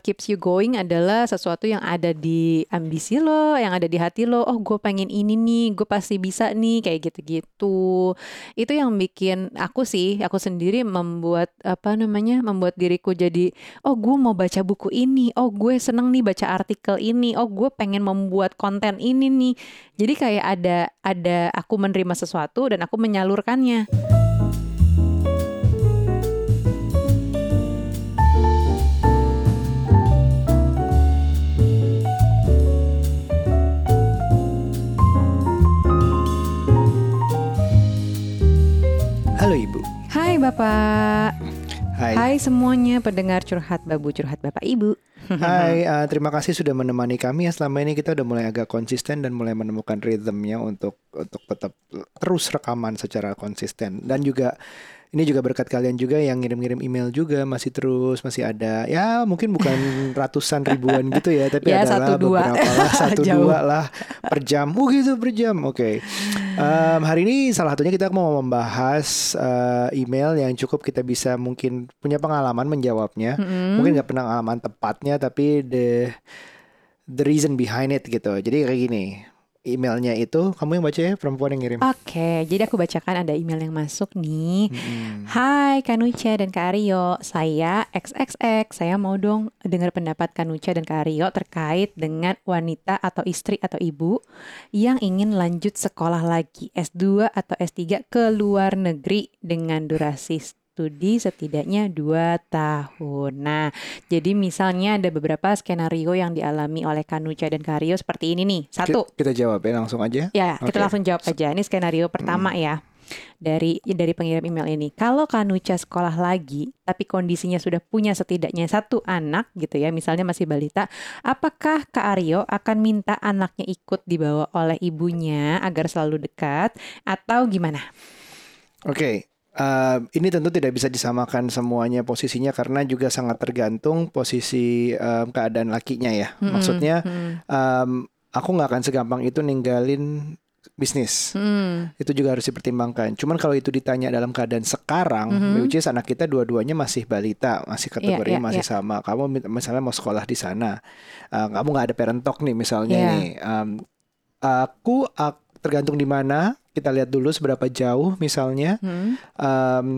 what keeps you going adalah sesuatu yang ada di ambisi lo, yang ada di hati lo. Oh, gue pengen ini nih, gue pasti bisa nih, kayak gitu-gitu. Itu yang bikin aku sih, aku sendiri membuat apa namanya, membuat diriku jadi, oh gue mau baca buku ini, oh gue seneng nih baca artikel ini, oh gue pengen membuat konten ini nih. Jadi kayak ada ada aku menerima sesuatu dan aku menyalurkannya. Halo Ibu. Hai Bapak. Hai. Hai semuanya pendengar curhat babu curhat Bapak Ibu. Hai, uh, terima kasih sudah menemani kami ya selama ini kita udah mulai agak konsisten dan mulai menemukan rhythmnya untuk untuk tetap terus rekaman secara konsisten dan juga ini juga berkat kalian juga yang ngirim-ngirim email juga. Masih terus masih ada. Ya mungkin bukan ratusan ribuan gitu ya tapi Ya, adalah satu, dua. beberapa lah. Satu dua lah per jam. Oh gitu per jam. Oke. Em, hari ini salah satunya kita mau membahas eh, email yang cukup kita bisa mungkin punya pengalaman menjawabnya. Mm-mm. mungkin nggak pengalaman tepatnya tapi the the reason behind it gitu. Jadi kayak gini emailnya itu kamu yang baca ya perempuan yang ngirim Oke, jadi aku bacakan ada email yang masuk nih. Mm-mm. Hai Kanucha dan Kak Aryo, saya XXX. Saya mau dong dengar pendapat Kanucha dan Kak Aryo terkait dengan wanita atau istri atau ibu yang ingin lanjut sekolah lagi S2 atau S3 ke luar negeri dengan durasi studi setidaknya 2 tahun. Nah, jadi misalnya ada beberapa skenario yang dialami oleh Kanucha dan Kak Aryo seperti ini nih. Satu, Ki- kita jawab ya langsung aja Ya, kita Oke. langsung jawab aja. Ini skenario pertama ya. Dari dari pengirim email ini. Kalau Kanucha sekolah lagi, tapi kondisinya sudah punya setidaknya satu anak gitu ya, misalnya masih balita, apakah Kak Aryo akan minta anaknya ikut dibawa oleh ibunya agar selalu dekat atau gimana? Oke, eh, ini tentu tidak bisa disamakan semuanya posisinya karena juga sangat tergantung posisi em, keadaan lakinya ya. Mm-mm, Maksudnya, mm, em, aku nggak akan segampang itu ninggalin bisnis. mm, Itu juga harus dipertimbangkan. Cuman kalau itu ditanya dalam keadaan sekarang, Mhm. which is anak kita dua-duanya masih balita, masih kategori iya, masih iya. sama. Kamu mi- misalnya mau sekolah di sana, eh, kamu nggak ada parent talk nih misalnya Iya. nih. Em, aku ak- tergantung di mana. Kita lihat dulu seberapa jauh misalnya. mm. Em,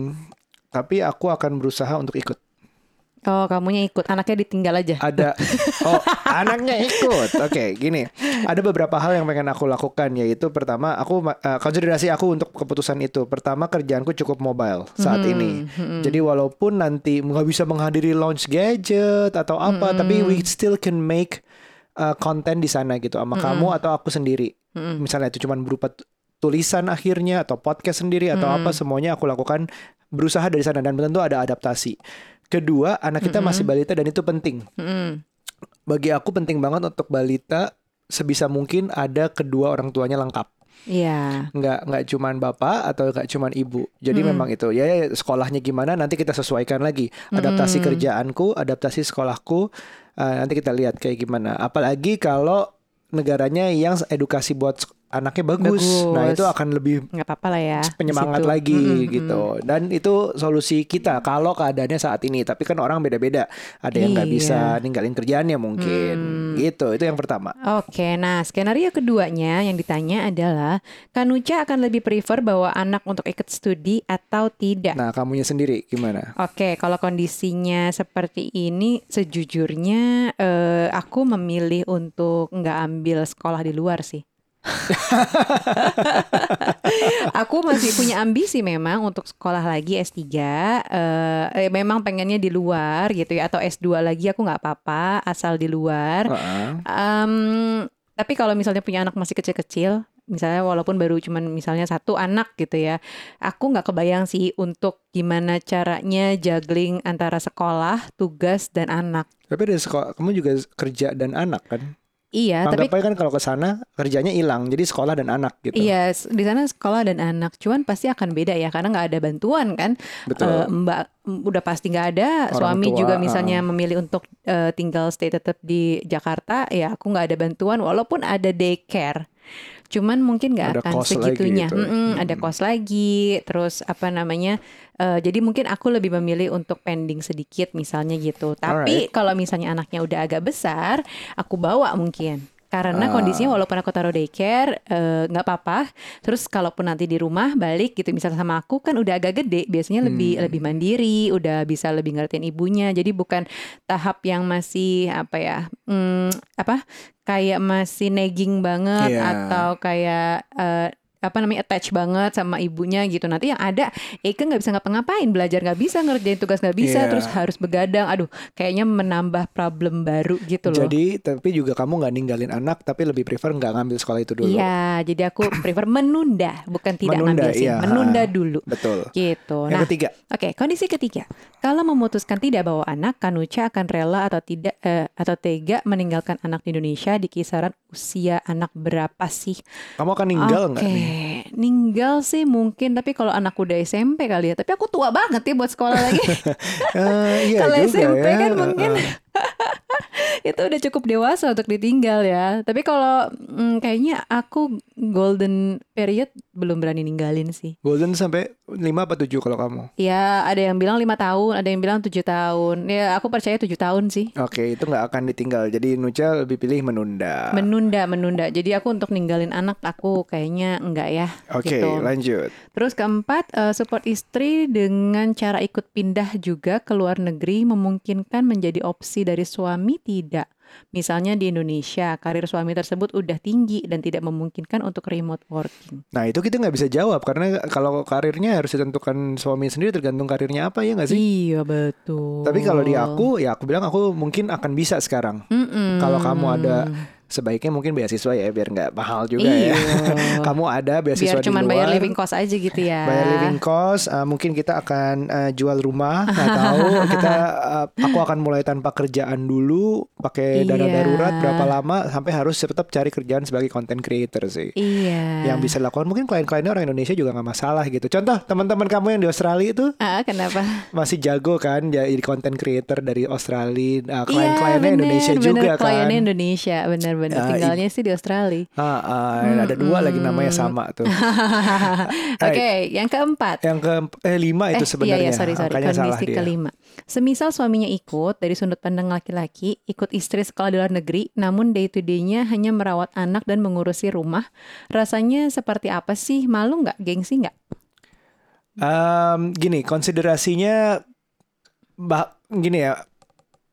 tapi aku akan berusaha untuk ikut. Oh, kamunya ikut, anaknya ditinggal aja. Ada, oh anaknya ikut. Oke, gini. Ada beberapa hal yang pengen aku lakukan yaitu pertama aku eh, konsiderasi aku untuk keputusan itu. Pertama kerjaanku cukup mobile saat Mhm, ini. mhm. Jadi walaupun nanti nggak bisa menghadiri launch gadget atau apa, tapi we still can make uh, konten di sana gitu sama kamu atau aku sendiri. Mm-mm. Misalnya itu cuman berupa tulisan akhirnya atau podcast sendiri atau apa semuanya aku lakukan berusaha dari sana dan tentu ada adaptasi. Kedua, anak kita masih balita dan itu penting. Mm-mm. Bagi aku penting banget untuk balita sebisa mungkin ada kedua orang tuanya lengkap. Iya. Nggak nggak cuman bapak atau nggak cuman ibu. Jadi memang itu ya ya, sekolahnya gimana nanti kita sesuaikan lagi. Adaptasi kerjaanku, adaptasi sekolahku eh, nanti kita lihat kayak gimana. Apalagi kalau negaranya yang edukasi buat anaknya bagus. Nah, Bagus. itu akan lebih nggak apa-apa lah ya. penyemangat situ. lagi Mm-mm, gitu. Dan itu solusi kita kalau keadaannya saat ini. Tapi kan orang beda-beda. Ada yang nggak Iya. bisa ninggalin kerjaannya mungkin. Gitu. Itu yang pertama. Oke, nah skenario keduanya yang ditanya adalah Kanucha akan lebih prefer bawa anak untuk ikut studi atau tidak? Nah, kamunya sendiri gimana? Oke, kalau kondisinya seperti ini, sejujurnya eh, aku memilih untuk nggak ambil sekolah di luar sih. aku masih punya ambisi memang untuk sekolah lagi S3. eh, eh, memang pengennya di luar gitu ya, atau S2 lagi aku nggak apa-apa, asal di luar. Heeh. Em, tapi kalau misalnya punya anak masih kecil-kecil, misalnya walaupun baru cuman misalnya satu anak gitu ya, aku nggak kebayang sih untuk gimana caranya juggling antara sekolah, tugas dan anak. Tapi dari sekolah kamu juga kerja dan anak kan? Iya, tapi Anggap aja kan kalau ke sana kerjanya hilang, jadi sekolah dan anak gitu. Iya, di sana sekolah dan anak, cuman pasti akan beda ya karena nggak ada bantuan kan. Betul. Eh, mbak udah pasti nggak ada. Orang Suami tua, juga misalnya uh-uh. memilih untuk eh, tinggal stay tetap di Jakarta, ya aku nggak ada bantuan walaupun ada daycare. Cuman mungkin nggak Ada akan segitunya. gitu. Mm-mm, Ada Hmm. kos lagi, terus apa namanya? eh, jadi mungkin aku lebih memilih untuk pending sedikit misalnya gitu. Tapi kalau misalnya anaknya udah agak besar, aku bawa mungkin. Karena Ah. kondisinya walaupun aku taruh daycare eh, nggak apa-apa. Terus kalaupun nanti di rumah balik gitu misalnya sama aku kan udah agak gede, biasanya lebih Hmm. lebih mandiri, udah bisa lebih ngertiin ibunya. Jadi bukan tahap yang masih apa ya? hmm, apa? Kayak masih nagging banget Iya. atau kayak eh, apa namanya attach banget sama ibunya gitu nanti yang ada Eka nggak bisa ngapa-ngapain belajar nggak bisa ngerjain tugas nggak bisa Iya. terus harus begadang aduh kayaknya menambah problem baru gitu loh Jadi tapi juga kamu nggak ninggalin anak tapi lebih prefer nggak ngambil sekolah itu dulu. Iya, jadi aku prefer menunda, bukan tidak Menunda, ngambil sih, iya. menunda dulu. Betul. Gitu. Yang Nah, ketiga, oke, kondisi ketiga. Kalau memutuskan tidak bawa anak, Kanucha akan rela atau tidak eh, atau tega meninggalkan anak di Indonesia di kisaran usia anak berapa sih? kamu akan ninggal nggak Oke, nih? Ninggal sih mungkin, tapi kalau anak udah SMP kali ya. Tapi aku tua banget ya buat sekolah lagi. Eh, iya Kalau SMP ya. kan mungkin Eh, itu udah cukup dewasa untuk ditinggal ya. Tapi kalau mm, kayaknya aku golden period belum berani ninggalin sih. Golden sampai 5 apa 7 kalau kamu? Ya ada yang bilang lima tahun, ada yang bilang tujuh tahun. Ya aku percaya tujuh tahun sih. Oke, itu nggak akan ditinggal. Jadi Nucha lebih pilih menunda. Menunda, menunda. Jadi aku untuk ninggalin anak aku kayaknya enggak ya. Oke, gitu. lanjut. Terus keempat, eh, support istri dengan cara ikut pindah juga ke luar negeri memungkinkan menjadi opsi dari suami tidak. Misalnya di Indonesia, karir suami tersebut udah tinggi dan tidak memungkinkan untuk remote working. Nah itu kita nggak bisa jawab karena kalau karirnya harus ditentukan suami sendiri tergantung karirnya apa ya nggak sih? Iya betul. Tapi kalau di aku ya aku bilang aku mungkin akan bisa sekarang. Mm-mm. Kalau kamu ada sebaiknya mungkin beasiswa ya biar nggak mahal juga iya. ya. kamu ada beasiswa biar di cuman luar. bayar living cost aja gitu ya. Bayar living cost, uh, mungkin kita akan uh, jual rumah, nggak tahu. Kita, uh, aku akan mulai tanpa kerjaan dulu, pakai dana Iya. darurat berapa lama sampai harus tetap cari kerjaan sebagai content creator sih. Iya. Yang bisa dilakukan mungkin klien-kliennya orang Indonesia juga nggak masalah gitu. Contoh teman-teman kamu yang di Australia itu Ah, kenapa? masih jago kan jadi content creator dari Australia. Iya, klien-kliennya bener, Indonesia bener. juga kan. Kliennya Indonesia, bener-bener. Ah, Tinggalnya sih di Australia. Ah, ah, ada dua lagi namanya sama tuh. Oke, yang keempat. Yang ke eh lima itu eh, sebenarnya. Iya, iya, sorry, sorry. Angkanya salah Kondisi dia. kelima. Semisal suaminya ikut dari sudut pandang laki-laki, ikut istri sekolah di luar negeri, namun day to day-nya hanya merawat anak dan mengurusi rumah, rasanya seperti apa sih? Malu nggak? Gengsi nggak? Em, gini, konsiderasinya bah, gini ya.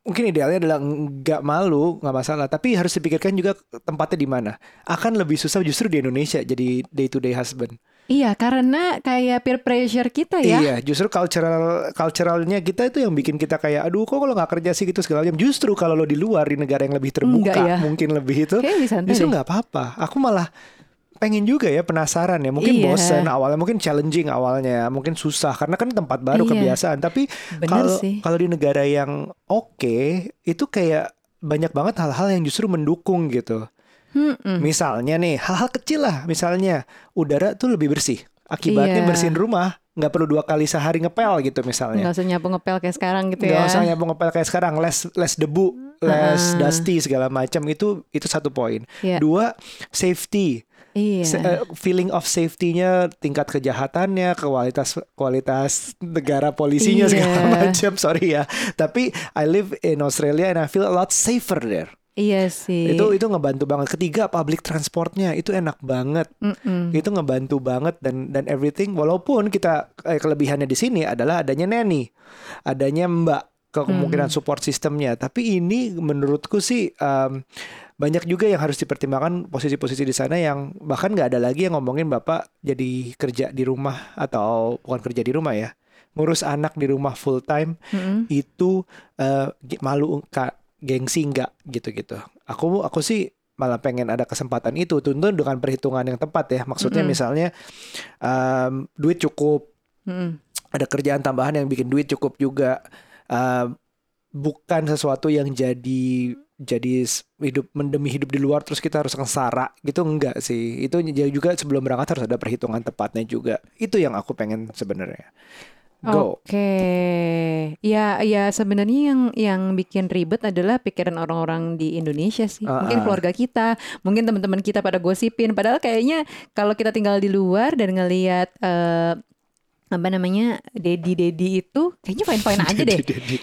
Mungkin idealnya adalah nggak malu, nggak masalah. Tapi harus dipikirkan juga tempatnya di mana. Akan lebih susah justru di Indonesia jadi day to day husband. Iya, karena kayak peer pressure kita ya. Iya, justru cultural culturalnya kita itu yang bikin kita kayak, aduh kok kalau nggak kerja sih gitu segala macam. Justru kalau lo di luar di negara yang lebih terbuka, ya. mungkin lebih itu, justru nggak apa-apa. Aku malah pengen juga ya penasaran ya mungkin Iya. bosen awalnya mungkin challenging awalnya mungkin susah karena kan tempat baru Iya. kebiasaan tapi kalau kalau di negara yang oke itu kayak banyak banget hal-hal yang justru mendukung gitu Mm-mm. misalnya nih hal-hal kecil lah misalnya udara tuh lebih bersih akibatnya Iya. bersihin rumah nggak perlu dua kali sehari ngepel gitu misalnya Nggak usah nyapu ngepel kayak sekarang gitu nggak ya. usah nyapu ngepel kayak sekarang less less debu less Ah. dusty segala macam itu itu satu poin Iya. dua safety Iya. Eh, feeling of safety-nya, tingkat kejahatannya, kualitas kualitas negara polisinya Iya. segala macam. Sorry ya, tapi I live in Australia and I feel a lot safer there. Iya sih. Itu itu ngebantu banget. Ketiga, public transportnya itu enak banget. Mm-mm. Itu ngebantu banget dan dan everything. Walaupun kita eh, kelebihannya di sini adalah adanya nanny, adanya mbak ke kemungkinan support sistemnya. Tapi ini menurutku sih um, banyak juga yang harus dipertimbangkan posisi-posisi di sana yang bahkan nggak ada lagi yang ngomongin bapak jadi kerja di rumah atau bukan kerja di rumah ya ngurus anak di rumah full time Mm-mm. itu gi- malu kak gengsi nggak gitu-gitu aku aku sih malah pengen ada kesempatan itu tentu dengan perhitungan yang tepat ya maksudnya Mm-mm. misalnya em, duit cukup Mm-mm. ada kerjaan tambahan yang bikin duit cukup juga Em, bukan sesuatu yang jadi jadi hidup mendemi hidup di luar terus kita harus sengsara gitu enggak sih itu juga sebelum berangkat harus ada perhitungan tepatnya juga itu yang aku pengen sebenarnya Go. Oke, ya ya sebenarnya yang yang bikin ribet adalah pikiran orang-orang di Indonesia sih. Ah, Mungkin ah. keluarga kita, mungkin teman-teman kita pada gosipin. Padahal kayaknya kalau kita tinggal di luar dan ngelihat eh, apa namanya dedi dedi itu kayaknya fine fine aja deh.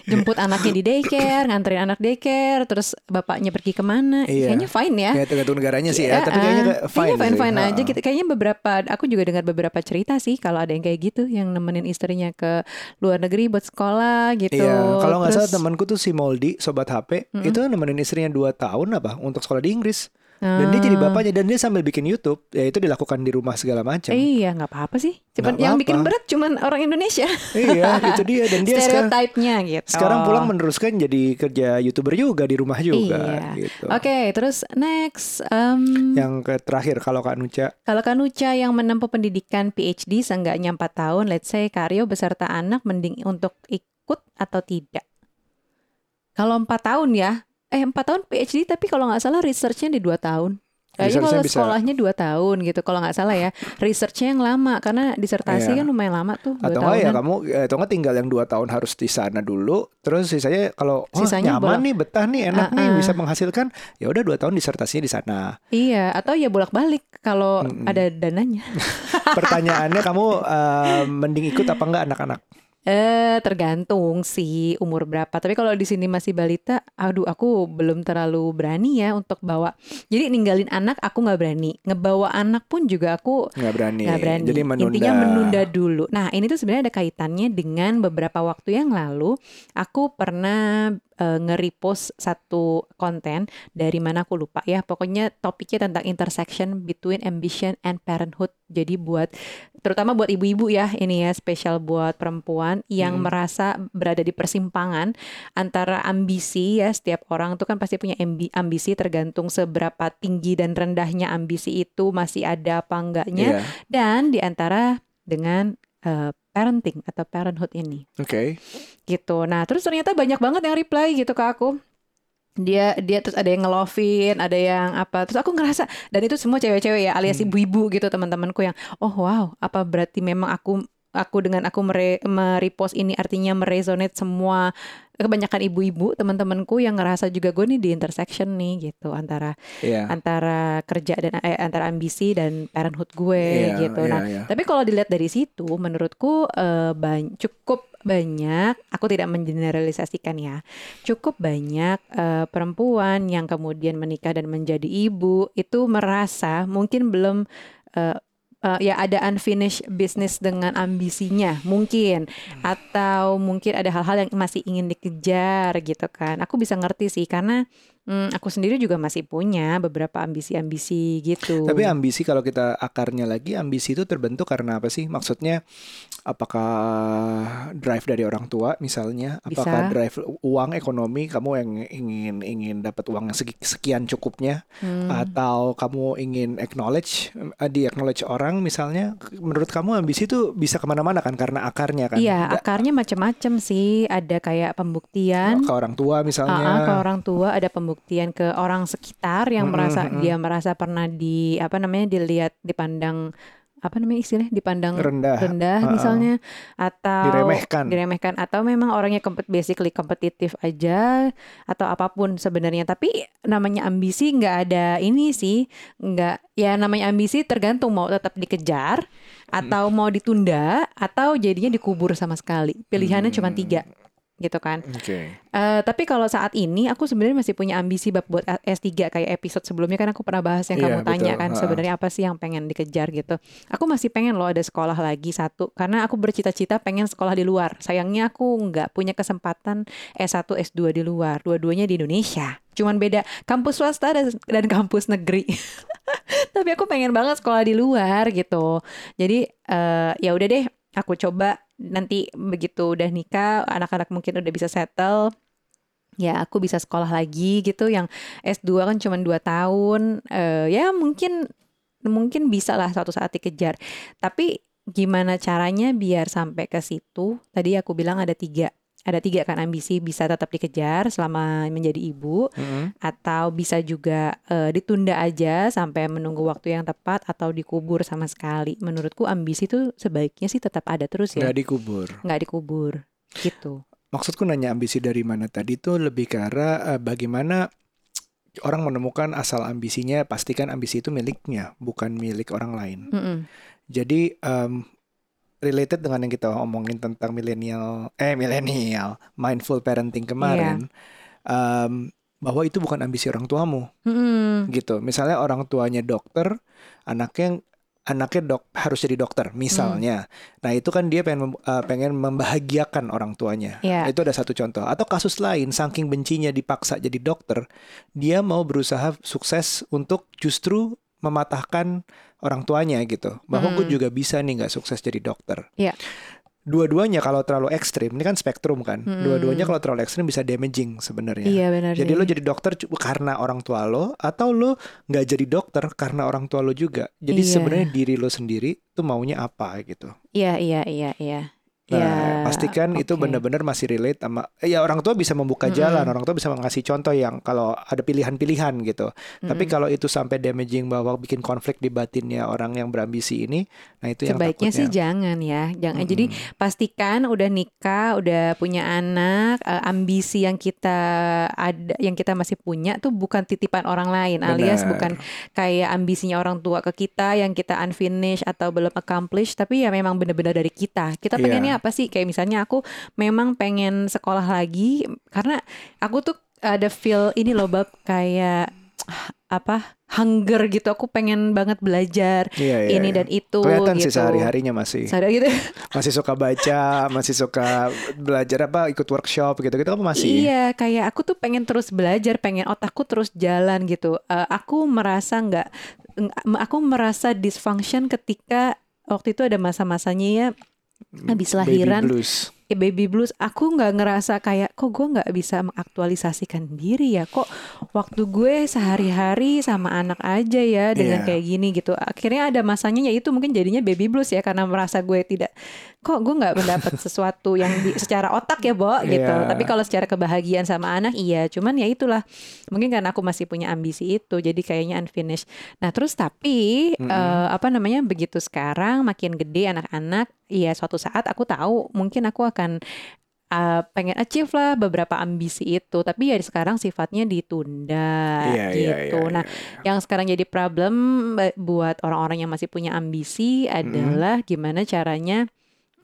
Jemput anaknya di daycare, nganterin anak daycare, terus bapaknya pergi ke mana, Iya. kayaknya fine ya. Ya tergantung negaranya sih ya, tapi kayaknya kayak fine, fine sih. fine Ha-ha. aja gitu. Kayaknya beberapa aku juga dengar beberapa cerita sih kalau ada yang kayak gitu yang nemenin istrinya ke luar negeri buat sekolah gitu. Iya, kalau nggak salah temanku tuh si Moldi, sobat HP, itu nemenin istrinya 2 tahun apa untuk sekolah di Inggris. Dan dia jadi Ah. bapaknya dan dia sambil bikin YouTube, ya itu dilakukan di rumah segala macam. Iya nggak apa-apa sih. Cuman yang bikin apa-apa. berat cuman orang Indonesia. iya, itu dia dan dia sekarang Stereotipnya gitu. sekarang pulang meneruskan jadi kerja YouTuber juga di rumah juga Iya. gitu. Oke, terus next em, Yang ke terakhir kalau Kak Nuca, Kalau Kanuca yang menempuh pendidikan PhD seenggaknya 4 tahun, let's say Karyo beserta anak mending untuk ikut atau tidak? Kalau 4 tahun ya, eh 4 tahun PhD tapi kalau nggak salah researchnya di 2 tahun. Kayaknya kalau bisa- sekolahnya 2 tahun gitu, kalau nggak salah ya. Researchnya yang lama, karena disertasi Iya. kan lumayan lama tuh 2 atau enggak ya kamu atau enggak tinggal yang dua tahun harus di sana dulu terus sisanya kalau oh, Sisanya nyaman bolak- nih betah nih enak nih Ah-ah. bisa menghasilkan ya udah dua tahun disertasinya di sana Iya, atau ya bolak-balik kalau Mm-mm. ada dananya. pertanyaannya kamu eh, mending ikut apa enggak anak-anak Eh, tergantung sih umur berapa. Tapi kalau di sini masih balita, aduh aku belum terlalu berani ya untuk bawa. Jadi ninggalin anak aku nggak berani. Ngebawa anak pun juga aku nggak berani. nggak berani. jadi menunda Intinya menunda dulu. Nah ini tuh sebenarnya ada kaitannya dengan beberapa waktu yang lalu aku pernah eh, nge-repost satu konten dari mana aku lupa ya. Pokoknya topiknya tentang intersection between ambition and parenthood. Jadi buat terutama buat ibu-ibu ya ini ya spesial buat perempuan yang Hmm. merasa berada di persimpangan antara ambisi ya setiap orang tuh kan pasti punya ambi- ambisi tergantung seberapa tinggi dan rendahnya ambisi itu masih ada apa enggaknya Iya. dan di antara dengan eh, parenting atau parenthood ini Oke. gitu. Nah, terus ternyata banyak banget yang reply gitu ke aku. Dia dia terus ada yang ngelovin, ada yang apa. Terus aku ngerasa dan itu semua cewek-cewek ya alias Hmm. ibu-ibu gitu teman-temanku yang oh wow, apa berarti memang aku aku dengan aku mere, merepost ini artinya meresonate semua kebanyakan ibu-ibu teman-temanku yang ngerasa juga gue nih di intersection nih gitu antara Iya. antara kerja dan eh, antara ambisi dan parenthood gue Iya, gitu. Nah, iya. tapi kalau dilihat dari situ, menurutku eh, cukup banyak. Aku tidak mengeneralisasikan ya. Cukup banyak eh, perempuan yang kemudian menikah dan menjadi ibu itu merasa mungkin belum eh, eh, ya ada unfinished business dengan ambisinya mungkin atau mungkin ada hal-hal yang masih ingin dikejar gitu kan. Aku bisa ngerti sih karena hmm, aku sendiri juga masih punya beberapa ambisi-ambisi gitu. Tapi ambisi kalau kita akarnya lagi ambisi itu terbentuk karena apa sih? Maksudnya apakah drive dari orang tua misalnya, apakah Bisa. drive uang ekonomi kamu yang ingin ingin dapat uang yang sekian cukupnya Hmm. atau kamu ingin acknowledge eh, di acknowledge orang misalnya menurut kamu ambisi itu bisa ke mana-mana kan karena akarnya kan Iya, akarnya macam-macam sih. Ada kayak pembuktian ke orang tua misalnya Ah, ah, ke orang tua, ada pembuktian ke orang sekitar yang Mm-mm, merasa mm-mm. dia merasa pernah di apa namanya dilihat dipandang apa namanya istilahnya dipandang rendah rendah Ah, ah. misalnya atau Diremehkan. diremehkan atau memang orangnya kompet basically kompetitif aja atau apa pun sebenarnya tapi namanya ambisi nggak ada ini sih nggak ya namanya ambisi tergantung mau tetap dikejar atau mau ditunda atau jadinya dikubur sama sekali pilihannya cuma Hmm. tiga gitu kan oke Eh, tapi kalau saat ini aku sebenarnya masih punya ambisi bab buat S3 kayak episode sebelumnya kan aku pernah bahas yang Iya, kamu tanya betul. kan sebenarnya apa sih yang pengen dikejar gitu. Aku masih pengen loh ada sekolah lagi satu karena aku bercita-cita pengen sekolah di luar. Sayangnya aku nggak punya kesempatan S1 S2 di luar. Dua-duanya di Indonesia. Cuman beda kampus swasta dan, dan kampus negeri. Tapi aku pengen banget sekolah di luar gitu. Jadi eh, ya udah deh aku coba nanti begitu udah nikah anak-anak mungkin udah bisa settle ya aku bisa sekolah lagi gitu. Yang S2 kan cuma 2 tahun eh, ya mungkin mungkin bisa lah suatu saat dikejar. Tapi gimana caranya biar sampai ke situ? Tadi aku bilang ada tiga ada tiga kan ambisi bisa tetap dikejar selama menjadi ibu Mm-mm. atau bisa juga eh, ditunda aja sampai menunggu waktu yang tepat atau dikubur sama sekali. Menurutku ambisi itu sebaiknya sih tetap ada terus ya, nggak dikubur. nggak dikubur gitu. Maksudku nanya ambisi dari mana tadi itu lebih ke arah eh, bagaimana orang menemukan asal ambisinya. Pastikan ambisi itu miliknya, bukan milik orang lain. Mm-mm. Jadi em, related dengan yang kita omongin tentang milenial, eh milenial, mindful parenting kemarin, em, bahwa itu bukan ambisi orang tuamu, Mm-mm. gitu. Misalnya orang tuanya dokter, anaknya anaknya dok harus jadi dokter, misalnya. Nah itu kan dia pengen eh, pengen membahagiakan orang tuanya. Iya. Itu ada satu contoh. Atau kasus lain, saking bencinya dipaksa jadi dokter, dia mau berusaha sukses untuk justru mematahkan orang tuanya gitu. Bahwa gue Mm. juga bisa nih nggak sukses jadi dokter. Iya. Dua-duanya kalau terlalu ekstrim, ini kan spektrum kan. Mm. Dua-duanya kalau terlalu ekstrim bisa damaging sebenarnya. Iya benar Jadi sih. lo jadi dokter karena orang tua lo atau lo nggak jadi dokter karena orang tua lo juga. Jadi Iya. sebenarnya diri lo sendiri tuh maunya apa gitu. Iya iya iya iya. Nah, Ya, pastikan itu oke. benar-benar masih relate sama ya orang tua bisa membuka jalan, orang tua bisa mengasih contoh yang kalau ada pilihan-pilihan gitu. Tapi Mm-mm. kalau itu sampai damaging bahwa bikin konflik di batinnya orang yang berambisi ini, nah itu yang Sebaiknya sih jangan ya, jangan. Jadi Mm-mm. pastikan udah nikah, udah punya anak, eh, ambisi yang kita ada, yang kita masih punya tuh bukan titipan orang lain, alias Benar. bukan kayak ambisinya orang tua ke kita yang kita unfinished atau belum accomplish, tapi ya memang benar-benar dari kita. Kita Iya. pengennya apa sih? Kayak misalnya aku memang pengen sekolah lagi karena aku tuh ada feel ini loh bab kayak apa hunger gitu. Aku pengen banget belajar Iya, iya, ini iya. dan itu Kelihatan gitu. sih sehari-harinya masih. Sadar gitu. Masih suka baca, masih suka belajar apa, ikut workshop gitu-gitu apa masih? Iya, kayak aku tuh pengen terus belajar, pengen otakku terus jalan gitu. Eh, aku merasa nggak, aku merasa dysfunction ketika waktu itu ada masa-masanya ya habis lahiran, Baby blues. ya baby blues. Aku nggak ngerasa kayak kok gue nggak bisa mengaktualisasikan diri ya. Kok waktu gue sehari-hari sama anak aja ya dengan Iya. kayak gini gitu. Akhirnya ada masanya ya itu mungkin jadinya baby blues ya karena merasa gue tidak kok gue nggak mendapat sesuatu yang di- secara otak ya Bo gitu. Iya. Tapi kalau secara kebahagiaan sama anak iya. Cuman ya itulah mungkin karena aku masih punya ambisi itu jadi kayaknya unfinished. Nah terus tapi Mm-mm. eh, apa namanya begitu sekarang makin gede anak-anak, iya suatu saat aku tahu mungkin aku akan uh, pengen achieve lah beberapa ambisi itu, tapi ya sekarang sifatnya ditunda Iya, iya, gitu. iya, Nah, iya. yang sekarang jadi problem buat orang-orang yang masih punya ambisi adalah gimana caranya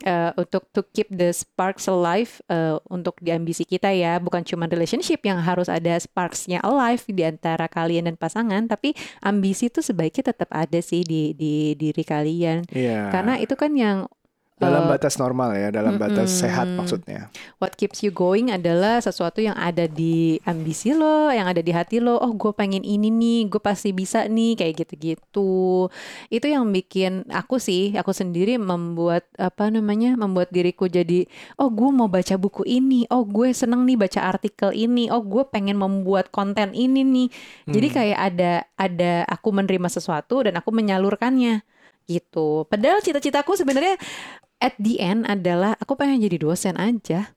uh, untuk to keep the sparks alive uh, untuk di ambisi kita ya, bukan cuma relationship yang harus ada sparksnya alive di antara kalian dan pasangan, tapi ambisi itu sebaiknya tetap ada sih di di diri kalian, Iya. karena itu kan yang dalam uh, batas normal ya, dalam batas sehat mm-mm. maksudnya. what keeps you going adalah sesuatu yang ada di ambisi lo, yang ada di hati lo. Oh, gue pengen ini nih, gue pasti bisa nih, kayak gitu-gitu. Itu yang bikin aku sih, aku sendiri membuat apa namanya, membuat diriku jadi, oh gue mau baca buku ini, oh gue seneng nih baca artikel ini, oh gue pengen membuat konten ini nih. Jadi Hmm. kayak ada ada aku menerima sesuatu dan aku menyalurkannya gitu. Padahal cita-citaku sebenarnya at the end adalah aku pengen jadi dosen aja.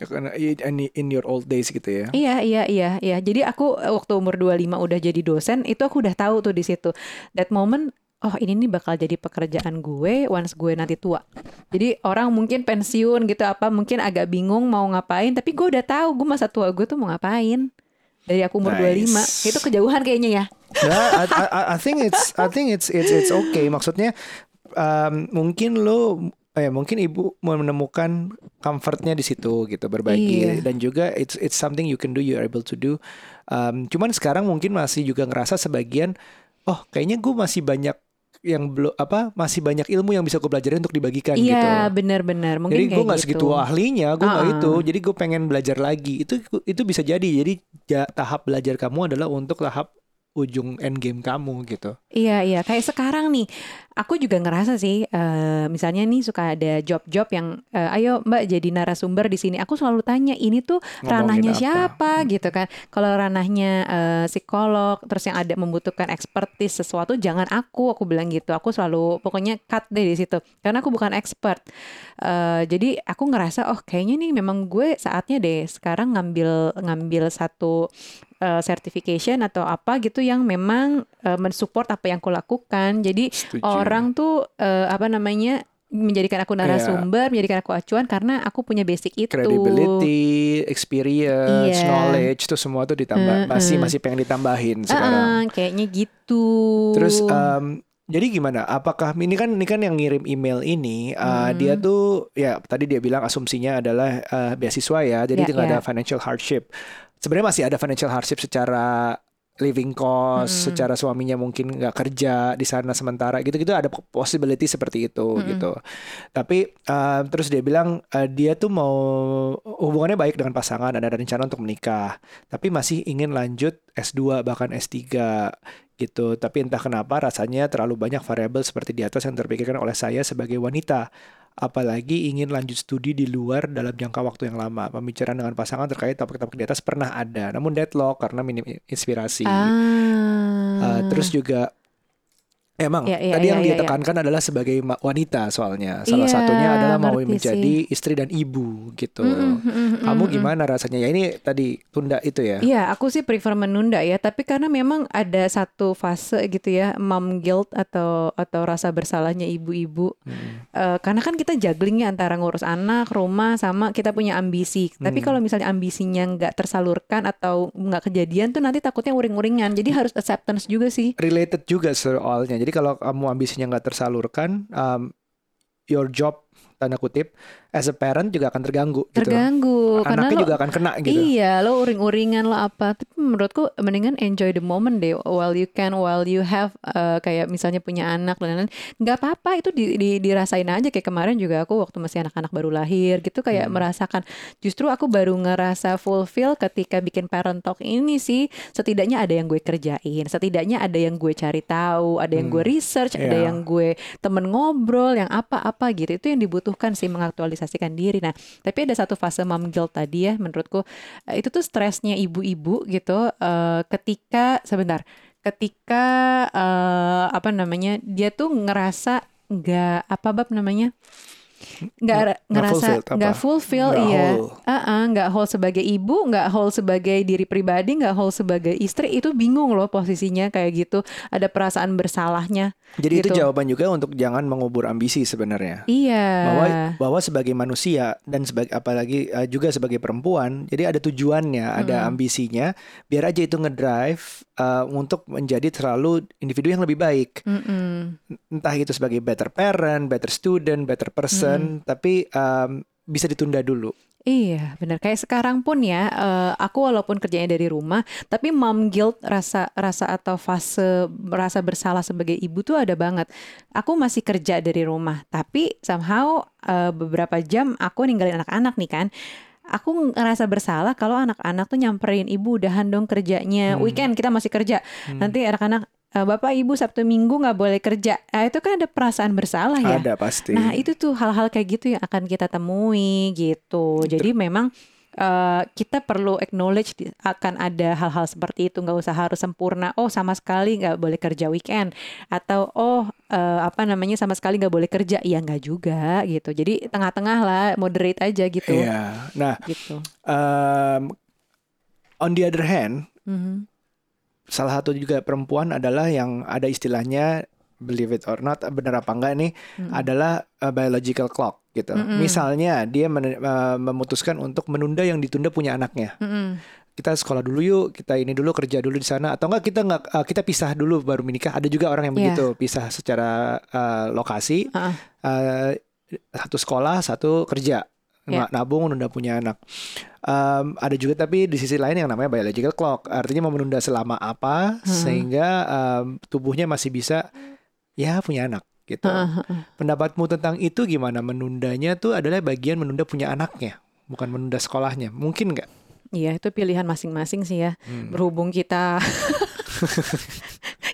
Ya, Karena in, in your old days gitu ya. Iya, iya, iya, iya. Jadi aku eh, waktu umur 25 udah jadi dosen, itu aku udah tahu tuh di situ. That moment, oh ini nih bakal jadi pekerjaan gue once gue nanti tua. Jadi orang mungkin pensiun gitu apa, mungkin agak bingung mau ngapain, tapi gue udah tahu gue masa tua gue tuh mau ngapain. Dari aku umur Nice. 25. Itu kejauhan kayaknya ya. Nah, I, I, I think it's I think it's it's it's okay. Maksudnya um, mungkin lo eh mungkin ibu mau menemukan comfortnya di situ gitu berbagi Iya. dan juga it's it's something you can do you're able to do. Um, cuman sekarang mungkin masih juga ngerasa sebagian oh kayaknya gue masih banyak yang belum apa masih banyak ilmu yang bisa gue pelajarin untuk dibagikan gitu. Iya, benar-benar. Mungkin Jadi gue nggak gitu. segitu ahlinya, gue nggak Uh-uh. itu. Jadi gue pengen belajar lagi. Itu itu bisa jadi. Jadi ja- tahap belajar kamu adalah untuk tahap ujung end game kamu gitu. Iya iya. Kayak sekarang nih aku juga ngerasa sih uh, misalnya nih suka ada job-job yang uh, ayo Mbak jadi narasumber di sini. Aku selalu tanya ini tuh Ngomongin ranahnya apa? siapa? Gitu kan. Kalau ranahnya uh, psikolog terus yang ada membutuhkan expertise sesuatu jangan aku. Aku bilang gitu. Aku selalu pokoknya cut deh di situ. Karena aku bukan expert. Uh, jadi aku ngerasa oh kayaknya nih memang gue saatnya deh sekarang ngambil ngambil satu uh, certification atau apa gitu yang memang uh, mensupport apa yang aku lakukan. Jadi Setuju. orang tuh uh, apa namanya menjadikan aku narasumber, menjadikan aku acuan karena aku punya basic itu. credibility, experience, Iya. knowledge itu semua tuh ditambah masih masih pengen ditambahin Ah, sekarang. ah, kayaknya gitu. Terus em, jadi gimana? Apakah ini kan ini kan yang ngirim email ini uh, Hmm. dia tuh ya tadi dia bilang asumsinya adalah uh, beasiswa ya, jadi Ya, tidak ada ya. financial hardship. Sebenarnya masih ada financial hardship secara living cost, Mm-mm. secara suaminya mungkin nggak kerja di sana sementara gitu-gitu ada possibility seperti itu Mm-mm. gitu. Tapi uh, terus dia bilang uh, dia tuh mau hubungannya baik dengan pasangan, ada rencana untuk menikah, tapi masih ingin lanjut S2 bahkan S3 gitu. Tapi entah kenapa rasanya terlalu banyak variabel seperti di atas yang terpikirkan oleh saya sebagai wanita. Apalagi ingin lanjut studi di luar dalam jangka waktu yang lama. Pembicaraan dengan pasangan terkait topik-topik di atas pernah ada, namun deadlock karena minim inspirasi. Ah. Uh, terus juga emang Ya, ya, tadi ya, yang ya, dia ya. tekankan adalah sebagai wanita soalnya. Salah Iya, satunya adalah mau menjadi sih. istri dan ibu gitu. Mm-mm, mm-mm, Kamu mm-mm. gimana rasanya? Ya ini tadi tunda itu ya. Iya, aku sih prefer menunda ya. Tapi karena memang ada satu fase gitu ya, mom guilt atau atau rasa bersalahnya ibu-ibu. Hmm. Eh, karena kan kita jugglingnya antara ngurus anak, rumah, sama kita punya ambisi. Tapi Hmm. kalau misalnya ambisinya nggak tersalurkan atau nggak kejadian tuh nanti takutnya uring-uringan. Jadi harus acceptance juga sih. Related juga soalnya. Jadi kalau kamu ambisinya nggak tersalurkan, um, your job tanda kutip as a parent juga akan terganggu gitu. Terganggu karena Anaknya lo juga akan kena gitu. Iya, lo uring-uringan lo apa. Tapi menurutku mendingan enjoy the moment deh while you can, while you have uh, kayak misalnya punya anak dan lain-lain. Nggak apa-apa itu di, di- dirasain aja kayak kemarin juga aku waktu masih anak-anak baru lahir gitu kayak Hmm. merasakan. Justru aku baru ngerasa fulfill ketika bikin parent talk ini sih. Setidaknya ada yang gue kerjain, setidaknya ada yang gue cari tahu, ada yang gue Hmm. research, ada Iya. yang gue temen ngobrol, yang apa-apa gitu. Itu yang dibutuhkan sih mengaktualisasikan diri. Nah, tapi ada satu fase mom guilt tadi ya menurutku eh, itu tuh stresnya ibu-ibu gitu eh, ketika sebentar ketika eh, apa namanya dia tuh ngerasa nggak apa bab namanya nggak ngerasa nggak fulfill Nggak iya. Ah-ah, nggak whole sebagai ibu nggak whole sebagai diri pribadi nggak whole sebagai istri itu bingung loh posisinya kayak gitu ada perasaan bersalahnya Jadi itu gitu. jawaban juga untuk jangan mengubur ambisi sebenarnya. iya bahwa bahwa sebagai manusia dan sebagai apalagi uh, juga sebagai perempuan jadi ada tujuannya ada Mm-mm. ambisinya biar aja itu ngedrive uh, untuk menjadi terlalu individu yang lebih baik Mm-mm. entah itu sebagai better parent better student better person tapi um, bisa ditunda dulu Iya, benar. Kayak sekarang pun ya, eh, aku walaupun kerjanya dari rumah, tapi mom guilt rasa rasa atau fase rasa bersalah sebagai ibu tuh ada banget. Aku masih kerja dari rumah, tapi somehow eh, beberapa jam aku ninggalin anak-anak nih kan. Aku ngerasa bersalah kalau anak-anak tuh nyamperin ibu udahan dong kerjanya. Hmm. Weekend kita masih kerja. Hmm. Nanti anak-anak "Eh, Bapak Ibu Sabtu Minggu nggak boleh kerja. Nah, itu kan ada perasaan bersalah ya. ada pasti Nah, itu tuh hal-hal kayak gitu yang akan kita temui gitu. Jadi memang eh, kita perlu acknowledge akan ada hal-hal seperti itu. Nggak usah harus sempurna. Oh, sama sekali nggak boleh kerja weekend. Atau oh eh, apa namanya sama sekali nggak boleh kerja. Ya nggak juga gitu. Jadi tengah-tengah lah, moderate aja gitu. Iya. nah Gitu. um, on the other hand Mhm. Salah satu juga perempuan adalah yang ada istilahnya believe it or not benar apa enggak nih Mm-mm. adalah uh, biological clock gitu. Mm-mm. Misalnya dia men- uh, memutuskan untuk menunda yang ditunda punya anaknya. Mm-mm. Kita sekolah dulu yuk, kita ini dulu kerja dulu di sana atau enggak kita enggak uh, kita pisah dulu baru menikah. Ada juga orang yang Iya. begitu, pisah secara uh, lokasi. Ah, ah. Uh, satu sekolah, satu kerja. Na- Nabung nunda punya anak. Um, ada juga tapi di sisi lain yang namanya biological clock. Artinya mau menunda selama apa Hmm. sehingga um, tubuhnya masih bisa ya punya anak gitu. Ah, ah. Pendapatmu tentang itu gimana? Menundanya tuh adalah bagian menunda punya anaknya, bukan menunda sekolahnya. Mungkin nggak? Iya, itu pilihan masing-masing sih ya. Hmm. Berhubung kita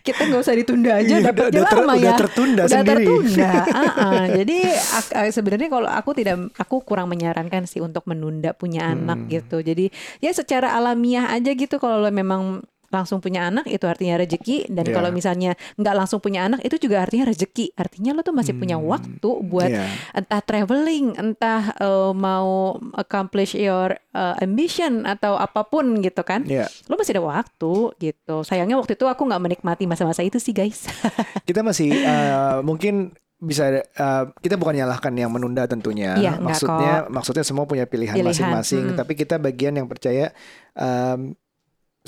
kita nggak usah ditunda aja Iya, dapatnya udah ter- lama udah ya tertunda udah sendiri. tertunda Ah-ah. jadi ak- eh, sebenarnya kalau aku tidak aku kurang menyarankan sih untuk menunda punya anak Hmm. gitu jadi ya secara alamiah aja gitu kalau memang langsung punya anak itu artinya rezeki dan Iya. kalau misalnya nggak langsung punya anak itu juga artinya rezeki artinya lo tuh masih punya Hmm. waktu buat Iya. entah traveling, entah eh, mau accomplish your eh, ambition atau apa pun gitu kan. Iya. Lo masih ada waktu gitu. Sayangnya waktu itu aku nggak menikmati masa-masa itu sih guys. Kita masih eh, mungkin bisa eh, kita bukan nyalahkan yang menunda tentunya. Enggak maksudnya maksudnya semua punya pilihan masing-masing, mm. tapi kita bagian yang percaya em,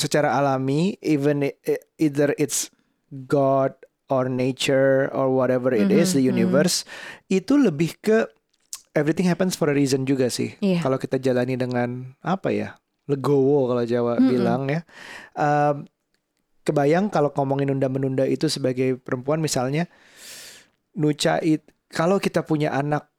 secara alami even either it's God or nature or whatever it is, Mhm, the mhm. universe itu lebih ke everything happens for a reason juga sih. Iya. Kalau kita jalani dengan apa ya? legowo kalau Jawa Mm-mm. bilang ya. Em, kebayang kalau ngomongin nunda-menunda itu sebagai perempuan misalnya Nuca it, kalau kita punya anak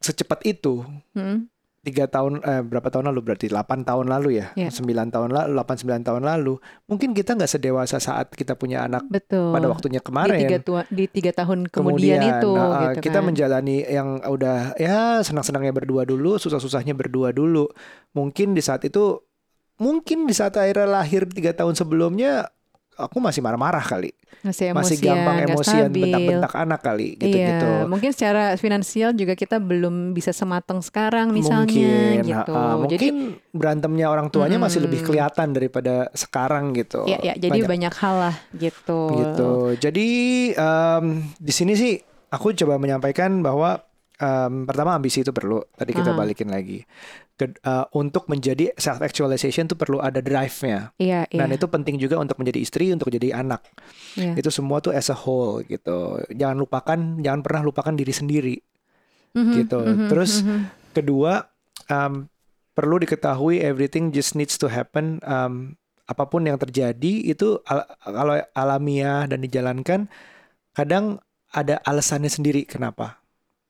secepat itu Hmm. Tiga tahun eh, berapa tahun lalu berarti 8 tahun lalu ya Iya. sembilan tahun lalu 8 9 tahun lalu mungkin kita nggak sedewasa saat kita punya anak Betul. pada waktunya di tiga, kemarin tua, di tiga tahun kemudian, itu nah, gitu kita kan. menjalani yang udah ya senang-senangnya berdua dulu susah-susahnya berdua dulu mungkin di saat itu mungkin di saat akhirnya lahir tiga tahun sebelumnya aku masih marah-marah kali masih masih emosian, gampang nggak emosian bentak-bentak anak kali gitu-gitu Iya, mungkin secara finansial juga kita belum bisa sematang sekarang misalnya mungkin gitu. Jadi mungkin berantemnya orang tuanya masih lebih Hmm. kelihatan daripada sekarang gitu ya, ya jadi banyak, hal lah gitu. gitu jadi em, di sini sih aku coba menyampaikan bahwa em, pertama ambisi itu perlu tadi kita Aha. balikin lagi Ke- eh, untuk menjadi self actualization tuh perlu ada drive-nya Iya, iya. dan itu penting juga untuk menjadi istri untuk jadi anak iya. itu semua tuh as a whole gitu jangan lupakan jangan pernah lupakan diri sendiri Mhm, gitu. mhm, Terus mhm. kedua um, perlu diketahui everything just needs to happen um, apa pun yang terjadi itu al- kalau alamiah dan dijalankan kadang ada alasannya sendiri kenapa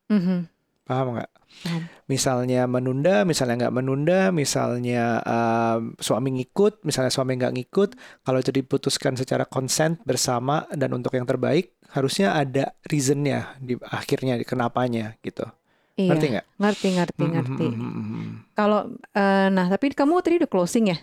Mhm. paham nggak Paham. misalnya menunda misalnya nggak menunda misalnya um, suami ngikut misalnya suami nggak ngikut kalau itu diputuskan secara consent bersama dan untuk yang terbaik harusnya ada reasonnya di akhirnya kenapanya gitu Iya. ngerti nggak Ngerti, ngerti, ngerti. Mm, mm, mm, mm, mm. Kalau eh, nah tapi kamu tadi udah closing ya?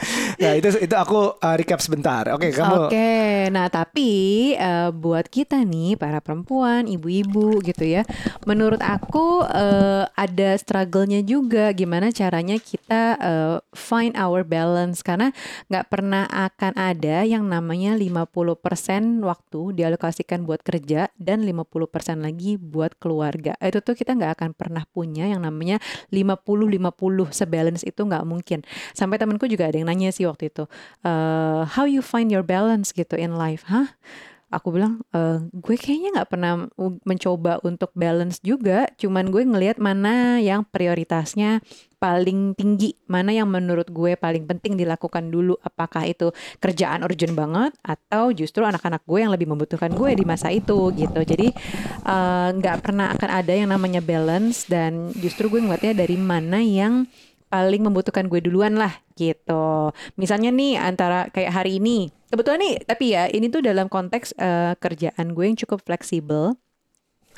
Nah itu itu aku uh, recap sebentar. Oke kamu. Oke, nah tapi eh, buat kita nih para perempuan, ibu-ibu gitu ya, menurut aku eh, ada struggle-nya juga gimana caranya kita eh, find our balance karena nggak pernah akan ada yang namanya 50% waktu dialokasikan buat kerja dan 50% lagi buat keluarga. Itu tuh kita nggak akan pernah punya yang namanya 50-50 sebalance itu nggak mungkin. Sampai temanku juga ada yang nanya sih waktu itu, eh, how you find your balance gitu in life, hah? Aku bilang, "Eh, gue kayaknya nggak pernah mencoba untuk balance juga, cuman gue ngelihat mana yang prioritasnya paling tinggi, mana yang menurut gue paling penting dilakukan dulu, apakah itu kerjaan urgent banget atau justru anak-anak gue yang lebih membutuhkan gue di masa itu gitu. Jadi eh, nggak pernah akan ada yang namanya balance dan justru gue ngeliatnya dari mana yang paling membutuhkan gue duluan lah gitu. Misalnya nih antara kayak hari ini, kebetulan nih tapi ya ini tuh dalam konteks eh, kerjaan gue yang cukup fleksibel.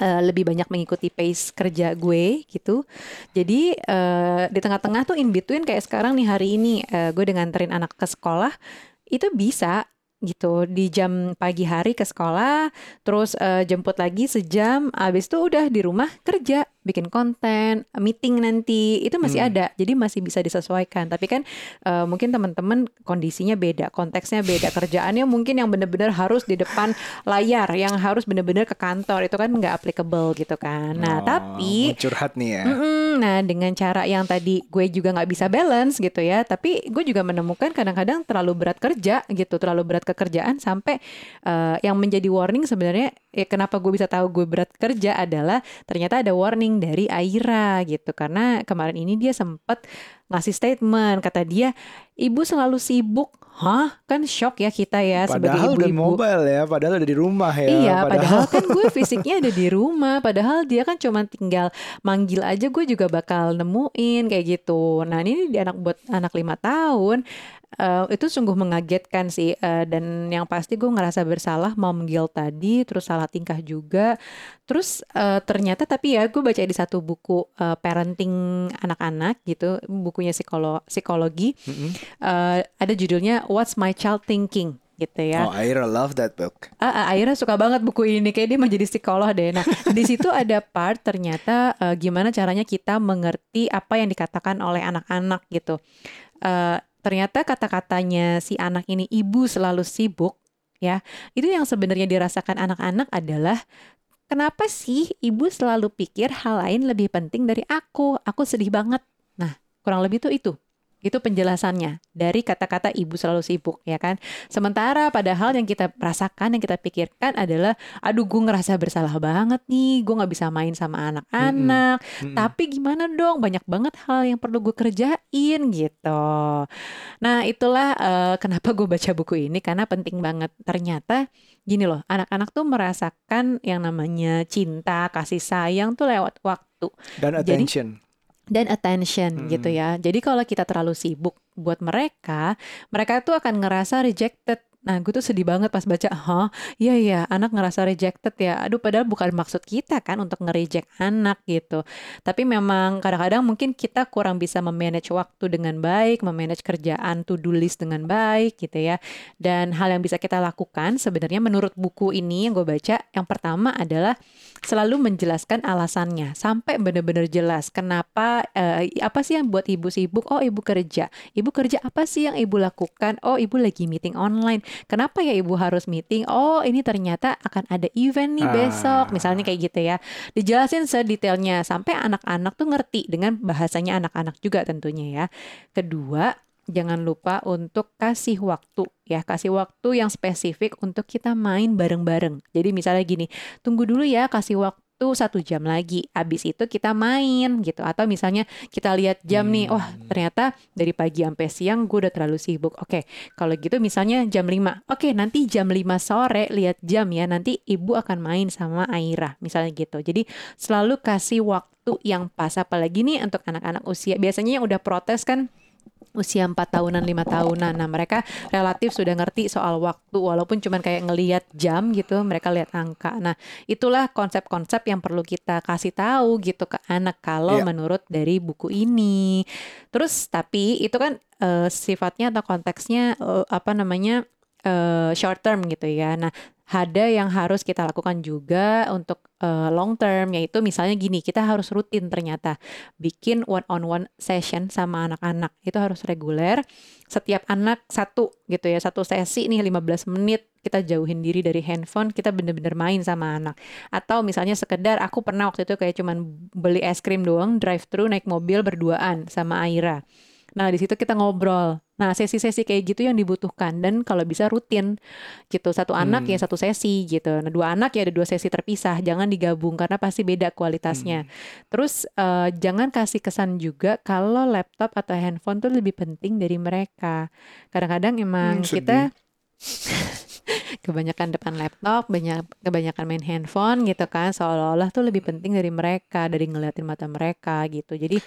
eh, lebih banyak mengikuti pace kerja gue gitu. Jadi eh, di tengah-tengah tuh in between kayak sekarang nih hari ini eh, gue dengan nganterin anak ke sekolah itu bisa gitu di jam pagi hari ke sekolah terus eh, jemput lagi sejam habis itu udah di rumah kerja bikin konten meeting nanti itu masih Hmm. ada. Jadi masih bisa disesuaikan. Tapi kan eh, mungkin teman-teman kondisinya beda konteksnya beda kerjaannya mungkin yang benar-benar harus di depan layar yang harus benar-benar ke kantor. Itu kan nggak applicable gitu kan. Nah Oh, tapi curhat nih ya. Nah dengan cara yang tadi gue juga nggak bisa balance gitu ya. Tapi gue juga menemukan kadang-kadang terlalu berat kerja gitu terlalu berat kerjaan sampai eh, yang menjadi warning sebenarnya ya kenapa gue bisa tahu gue berat kerja adalah ternyata ada warning dari Aira gitu. Karena kemarin ini dia sempat ngasih statement kata dia ibu selalu sibuk hah kan shock ya kita ya sebagai Padahal udah ibu-ibu mobile ya, padahal udah di rumah ya. Iya, padahal kan gue fisiknya ada di rumah, padahal dia kan cuma tinggal manggil aja gue juga bakal nemuin kayak gitu. Nah ini di anak buat anak lima tahun, uh, itu sungguh mengagetkan sih uh, dan yang pasti gue ngerasa bersalah mom guilt tadi terus salah tingkah juga terus uh, ternyata tapi ya gue baca di satu buku uh, parenting anak-anak gitu bukunya psikolo psikologi mm -hmm. uh, ada judulnya What's My Child Thinking gitu ya. Oh, Aira love that book. Ah, ah, Aira suka banget buku ini kayak dia menjadi psikolog deh. Nah, di situ ada part ternyata uh, gimana caranya kita mengerti apa yang dikatakan oleh anak-anak gitu. Uh, ternyata kata-katanya si anak ini ibu selalu sibuk ya. Itu yang sebenarnya dirasakan anak-anak adalah kenapa sih ibu selalu pikir hal lain lebih penting dari aku? Aku sedih banget. Nah, kurang lebih tuh itu. Itu penjelasannya dari kata-kata ibu selalu sibuk ya kan. Sementara padahal yang kita rasakan, yang kita pikirkan adalah aduh gue ngerasa bersalah banget nih, gue nggak bisa main sama anak-anak. Mm -hmm. Tapi gimana dong, banyak banget hal yang perlu gue kerjain gitu. Nah itulah uh, kenapa gue baca buku ini karena penting banget. Ternyata gini loh, anak-anak tuh merasakan yang namanya cinta, kasih sayang tuh lewat waktu. Dan attention. Jadi, dan attention hmm. gitu ya. Jadi kalau kita terlalu sibuk buat mereka, mereka tuh akan ngerasa rejected Nah, gue tuh sedih banget pas baca, "Hah, iya iya, anak ngerasa rejected ya." Aduh, padahal bukan maksud kita kan untuk nge-reject anak gitu. Tapi memang kadang-kadang mungkin kita kurang bisa memanage waktu dengan baik, memanage kerjaan to-do list dengan baik gitu ya. Dan hal yang bisa kita lakukan sebenarnya menurut buku ini yang gue baca, yang pertama adalah selalu menjelaskan alasannya sampai benar-benar jelas kenapa uh, apa sih yang buat ibu sibuk? Oh, ibu kerja. Ibu kerja apa sih yang ibu lakukan? Oh, ibu lagi meeting online kenapa ya ibu harus meeting? Oh ini ternyata akan ada event nih ah. besok, misalnya kayak gitu ya. Dijelasin sedetailnya sampai anak-anak tuh ngerti dengan bahasanya anak-anak juga tentunya ya. Kedua, jangan lupa untuk kasih waktu ya kasih waktu yang spesifik untuk kita main bareng-bareng jadi misalnya gini tunggu dulu ya kasih waktu waktu satu jam lagi. Abis itu kita main gitu. Atau misalnya kita lihat jam hmm. nih, wah ternyata dari pagi sampai siang gue udah terlalu sibuk. Oke, kalau gitu misalnya jam 5. Oke, nanti jam 5 sore lihat jam ya. Nanti ibu akan main sama Aira, misalnya gitu. Jadi selalu kasih waktu yang pas. Apalagi nih untuk anak-anak usia. Biasanya yang udah protes kan usia 4 tahunan, lima tahunan. Nah, mereka relatif sudah ngerti soal waktu walaupun cuma kayak ngelihat jam gitu, mereka lihat angka. Nah, itulah konsep-konsep yang perlu kita kasih tahu gitu ke anak kalau yeah. menurut dari buku ini. Terus tapi itu kan uh, sifatnya atau konteksnya uh, apa namanya? uh, short term gitu ya. Nah, ada yang harus kita lakukan juga untuk uh, long term yaitu misalnya gini kita harus rutin ternyata bikin one on one session sama anak-anak. Itu harus reguler. Setiap anak satu gitu ya satu sesi nih 15 menit kita jauhin diri dari handphone kita bener-bener main sama anak. Atau misalnya sekedar aku pernah waktu itu kayak cuman beli es krim doang drive thru naik mobil berduaan sama Aira Nah, di situ kita ngobrol. Nah, sesi-sesi kayak gitu yang dibutuhkan dan kalau bisa rutin gitu. Satu anak ya hmm. ya satu sesi gitu. Nah, dua anak ya ada dua sesi terpisah. Jangan digabung karena pasti beda kualitasnya. Hmm. Terus uh, jangan kasih kesan juga kalau laptop atau handphone tuh lebih penting dari mereka. Kadang-kadang emang hmm, kita kebanyakan depan laptop, banyak kebanyakan main handphone gitu kan, seolah-olah tuh lebih penting dari mereka, dari ngeliatin mata mereka gitu. Jadi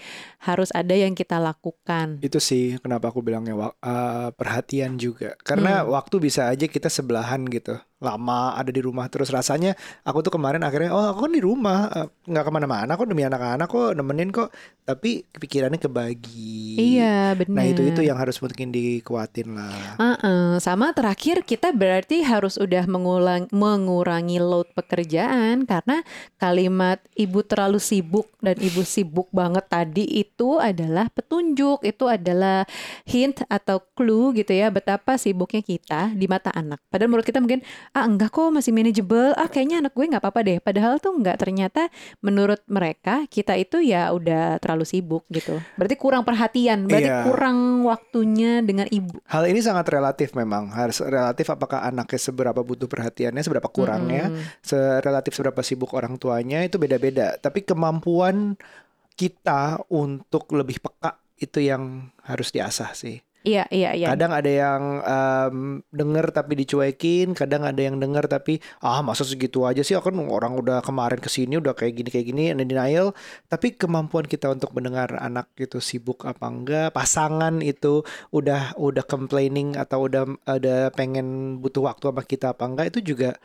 harus ada yang kita lakukan. Itu sih kenapa aku bilangnya uh, perhatian juga, karena hmm. waktu bisa aja kita sebelahan gitu lama ada di rumah terus rasanya aku tuh kemarin akhirnya oh aku kan di rumah eh, nggak ke mana-mana kok demi anak-anak kok nemenin kok. Tapi pikirannya kebagi. Iya benar nah itu itu yang harus mungkin dikuatin lah. Uh -uh. sama terakhir kita berarti harus udah mengulang mengurangi load pekerjaan karena kalimat ibu terlalu sibuk dan ibu sibuk banget tadi itu adalah petunjuk itu adalah hint atau clue gitu ya betapa sibuknya kita di mata anak. Padahal menurut kita mungkin ah enggak kok masih manageable. Ah kayaknya anak gue nggak apa-apa deh. Padahal tuh enggak ternyata menurut mereka kita itu ya udah terlalu sibuk gitu. Berarti kurang perhatian berarti iya. kurang waktunya dengan ibu. Hal ini sangat relatif memang. Harus relatif apakah anaknya seberapa butuh perhatiannya seberapa kurangnya mm-hmm. relatif seberapa sibuk orang tuanya itu beda-beda. Tapi kemampuan kita untuk lebih peka itu yang harus diasah sih Iya, iya, iya. Kadang ada yang um, denger tapi dicuekin, kadang ada yang denger tapi ah masa segitu aja sih kan orang udah kemarin ke sini udah kayak gini kayak gini and denial. Tapi kemampuan kita untuk mendengar anak itu sibuk apa enggak, pasangan itu udah udah complaining atau udah ada pengen butuh waktu sama kita apa enggak itu juga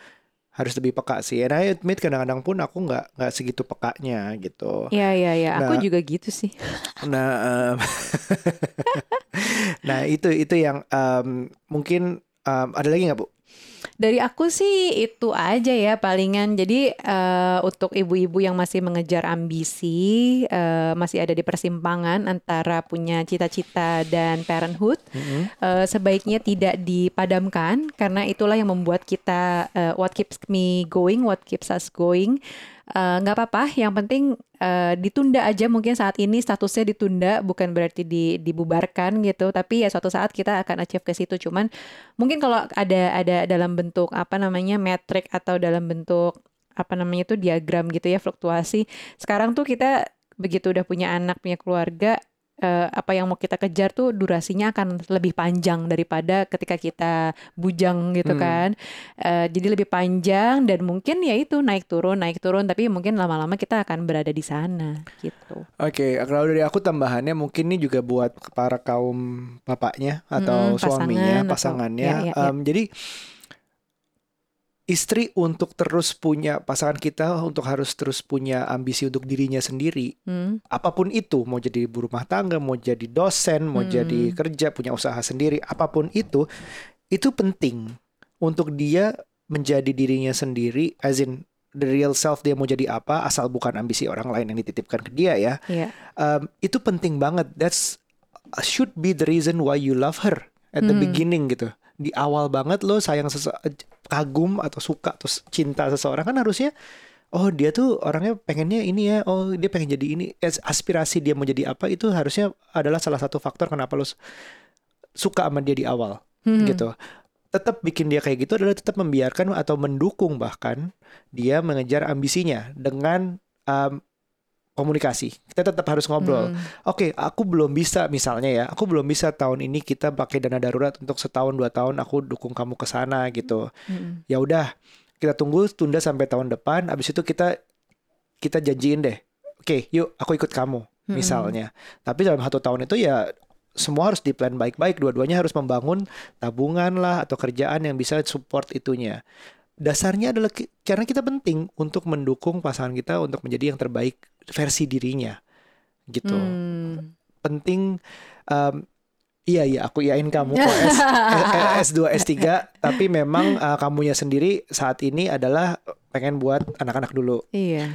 harus lebih peka sih. And I admit kadang-kadang pun aku nggak nggak segitu pekanya gitu. Iya iya iya, aku Nah. juga gitu sih. Nah, em, nah itu itu yang em, mungkin em, ada lagi nggak bu? Dari aku sih itu aja ya palingan. Jadi eh, untuk ibu-ibu yang masih mengejar ambisi, eh, masih ada di persimpangan antara punya cita-cita dan parenthood, eh, sebaiknya tidak dipadamkan karena itulah yang membuat kita eh, what keeps me going, what keeps us going. Eh, nggak apa-apa, yang penting eh, ditunda aja mungkin saat ini statusnya ditunda bukan berarti di, dibubarkan gitu, tapi ya suatu saat kita akan achieve ke situ. Cuman mungkin kalau ada ada dalam bentuk apa namanya metrik atau dalam bentuk apa namanya itu diagram gitu ya fluktuasi. Sekarang tuh kita begitu udah punya anak, punya keluarga, eh, apa yang mau kita kejar tuh durasinya akan lebih panjang daripada ketika kita bujang gitu Hmm. kan. Eh, jadi lebih panjang dan mungkin ya itu naik turun naik turun tapi mungkin lama-lama kita akan berada di sana gitu. Oke, kalau dari aku tambahannya mungkin ini juga buat para kaum bapaknya atau Mm-mm, suaminya, pasangan atau- pasangannya. ya, ya, ya. Em, jadi istri untuk terus punya pasangan kita untuk harus terus punya ambisi untuk dirinya sendiri. Hmm. apa pun itu mau jadi ibu rumah tangga mau jadi dosen mau Hmm. jadi kerja punya usaha sendiri apa pun itu itu penting untuk dia menjadi dirinya sendiri as in the real self dia mau jadi apa asal bukan ambisi orang lain yang dititipkan ke dia ya Iya. Um, itu penting banget that's should be the reason why you love her at the Hmm. beginning gitu di awal banget lo sayang sese kagum atau suka atau cinta seseorang kan harusnya oh dia tuh orangnya pengennya ini ya oh dia pengen jadi ini As- aspirasi dia mau jadi apa itu harusnya adalah salah satu faktor kenapa lo suka sama dia di awal Hmm. gitu tetap bikin dia kayak gitu adalah tetap membiarkan atau mendukung bahkan dia mengejar ambisinya dengan um, komunikasi kita tetap harus ngobrol Hmm. Oke, aku belum bisa misalnya ya, aku belum bisa tahun ini kita pakai dana darurat untuk setahun dua tahun aku dukung kamu ke sana gitu. Hmm. Ya udah, kita tunggu tunda sampai tahun depan. Abis itu kita kita janjiin deh. Oke, yuk aku ikut kamu Hmm. misalnya. Tapi dalam satu tahun itu ya semua harus di plan baik-baik. Dua-duanya harus membangun tabungan lah atau kerjaan yang bisa support itunya. Dasarnya adalah karena kita penting untuk mendukung pasangan kita untuk menjadi yang terbaik versi dirinya gitu Hmm. penting em, iya iya aku iyain kamu kok S, S, 2 S3 tapi memang eh, kamunya sendiri saat ini adalah pengen buat anak-anak dulu Iya.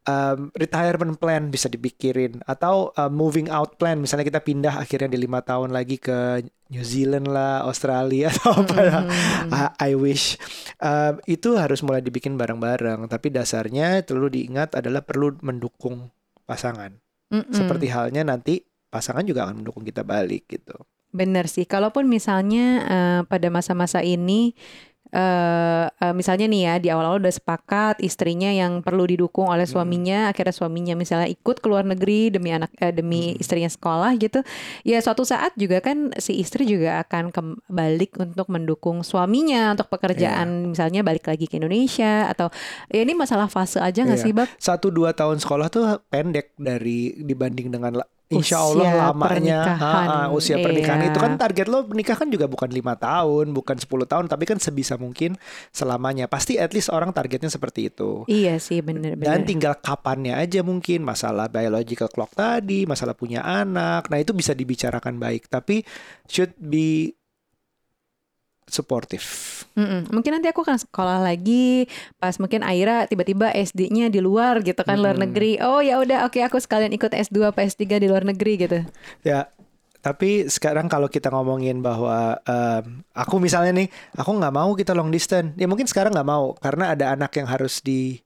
Em, retirement plan bisa dipikirin atau eh, moving out plan misalnya kita pindah akhirnya di lima tahun lagi ke New Zealand lah Australia atau apa lah. Hmm. I, I wish Em, itu harus mulai dibikin bareng-bareng tapi dasarnya perlu diingat adalah perlu mendukung pasangan Mm-mm. seperti halnya nanti pasangan juga akan mendukung kita balik gitu. Bener sih, kalaupun misalnya eh, pada masa-masa ini, eh eh, misalnya nih ya di awal-awal udah sepakat istrinya yang perlu didukung oleh suaminya, akhirnya suaminya misalnya ikut ke luar negeri demi anak eh, demi Hmm. istrinya sekolah gitu, ya suatu saat juga kan si istri juga akan kembali untuk mendukung suaminya untuk pekerjaan, misalnya balik lagi ke Indonesia atau ya ini masalah fase aja nggak Iya. sih, Bab? Satu dua tahun sekolah tuh pendek dari dibanding dengan Insya Usia Allah lamanya pernikahan, ha, ha, usia pernikahan iya. itu kan target lo menikah kan juga bukan lima tahun, bukan 10 tahun, tapi kan sebisa mungkin selamanya. Pasti at least orang targetnya seperti itu. Iya sih, bener-bener. Dan tinggal kapannya aja mungkin masalah biological clock tadi, masalah punya anak. Nah, itu bisa dibicarakan baik, tapi should be supportive. Mm-mm. Mungkin nanti aku akan sekolah lagi pas mungkin Aira tiba-tiba SD-nya di luar gitu kan luar Mm-mm. negeri. Oh ya udah oke aku sekalian ikut S2 apa S3 di luar negeri gitu. Ya, tapi sekarang kalau kita ngomongin bahwa em, aku misalnya nih, aku nggak mau kita long distance. Ya mungkin sekarang nggak mau karena ada anak yang harus di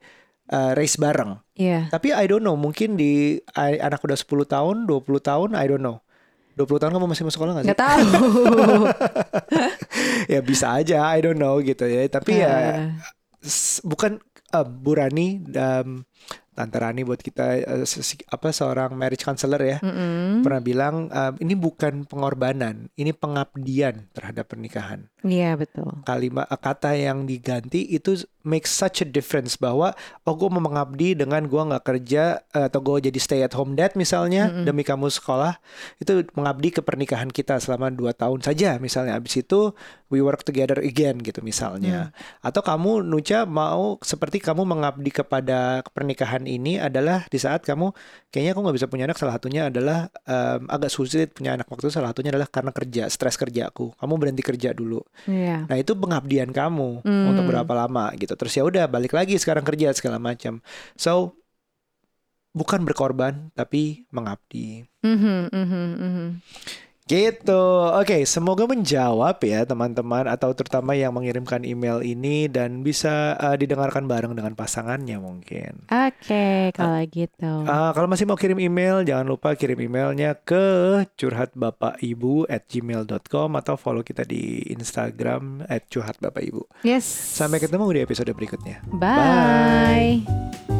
eh, race bareng. Iya. Tapi I don't know, mungkin di I- anak udah 10 tahun, 20 tahun, I don't know. 20 tahun kamu masih masuk sekolah gak sih? Nggak tahu. ya bisa aja, I don't know gitu ya. Tapi ya Eh, bukan eh, Bu Rani, em, Tante Rani buat kita sesi- apa seorang marriage counselor ya Mm-mm. pernah bilang eh, ini bukan pengorbanan, ini pengabdian terhadap pernikahan. Iya betul. Kalimat eh, kata yang diganti itu make such a difference bahwa oh gue mau mengabdi dengan gue nggak kerja eh, atau gue jadi stay at home dad misalnya Mm-mm. demi kamu sekolah itu mengabdi ke pernikahan kita selama dua tahun saja. Misalnya abis itu we work together again gitu misalnya. Atau kamu Nuca mau seperti kamu mengabdi kepada pernikahan ini adalah di saat kamu kayaknya aku nggak bisa punya anak salah satunya adalah em, agak sulit punya anak. Waktu salah satunya adalah karena kerja stres kerjaku kamu berhenti kerja dulu Iya. nah itu pengabdian kamu Hmm. untuk berapa lama gitu terus ya udah balik lagi sekarang kerja segala macam so bukan berkorban tapi mengabdi Mhm, mhm, mhm. Gitu. Oke, semoga menjawab ya teman-teman atau terutama yang mengirimkan email ini dan bisa uh, didengarkan bareng dengan pasangannya mungkin. Oke, kalau gitu. Uh, kalau masih mau kirim email, jangan lupa kirim emailnya ke curhatbapakIbu at gmail.com atau follow kita di Instagram at curhatbapakIbu. Yes. Sampai ketemu di episode berikutnya. Bye.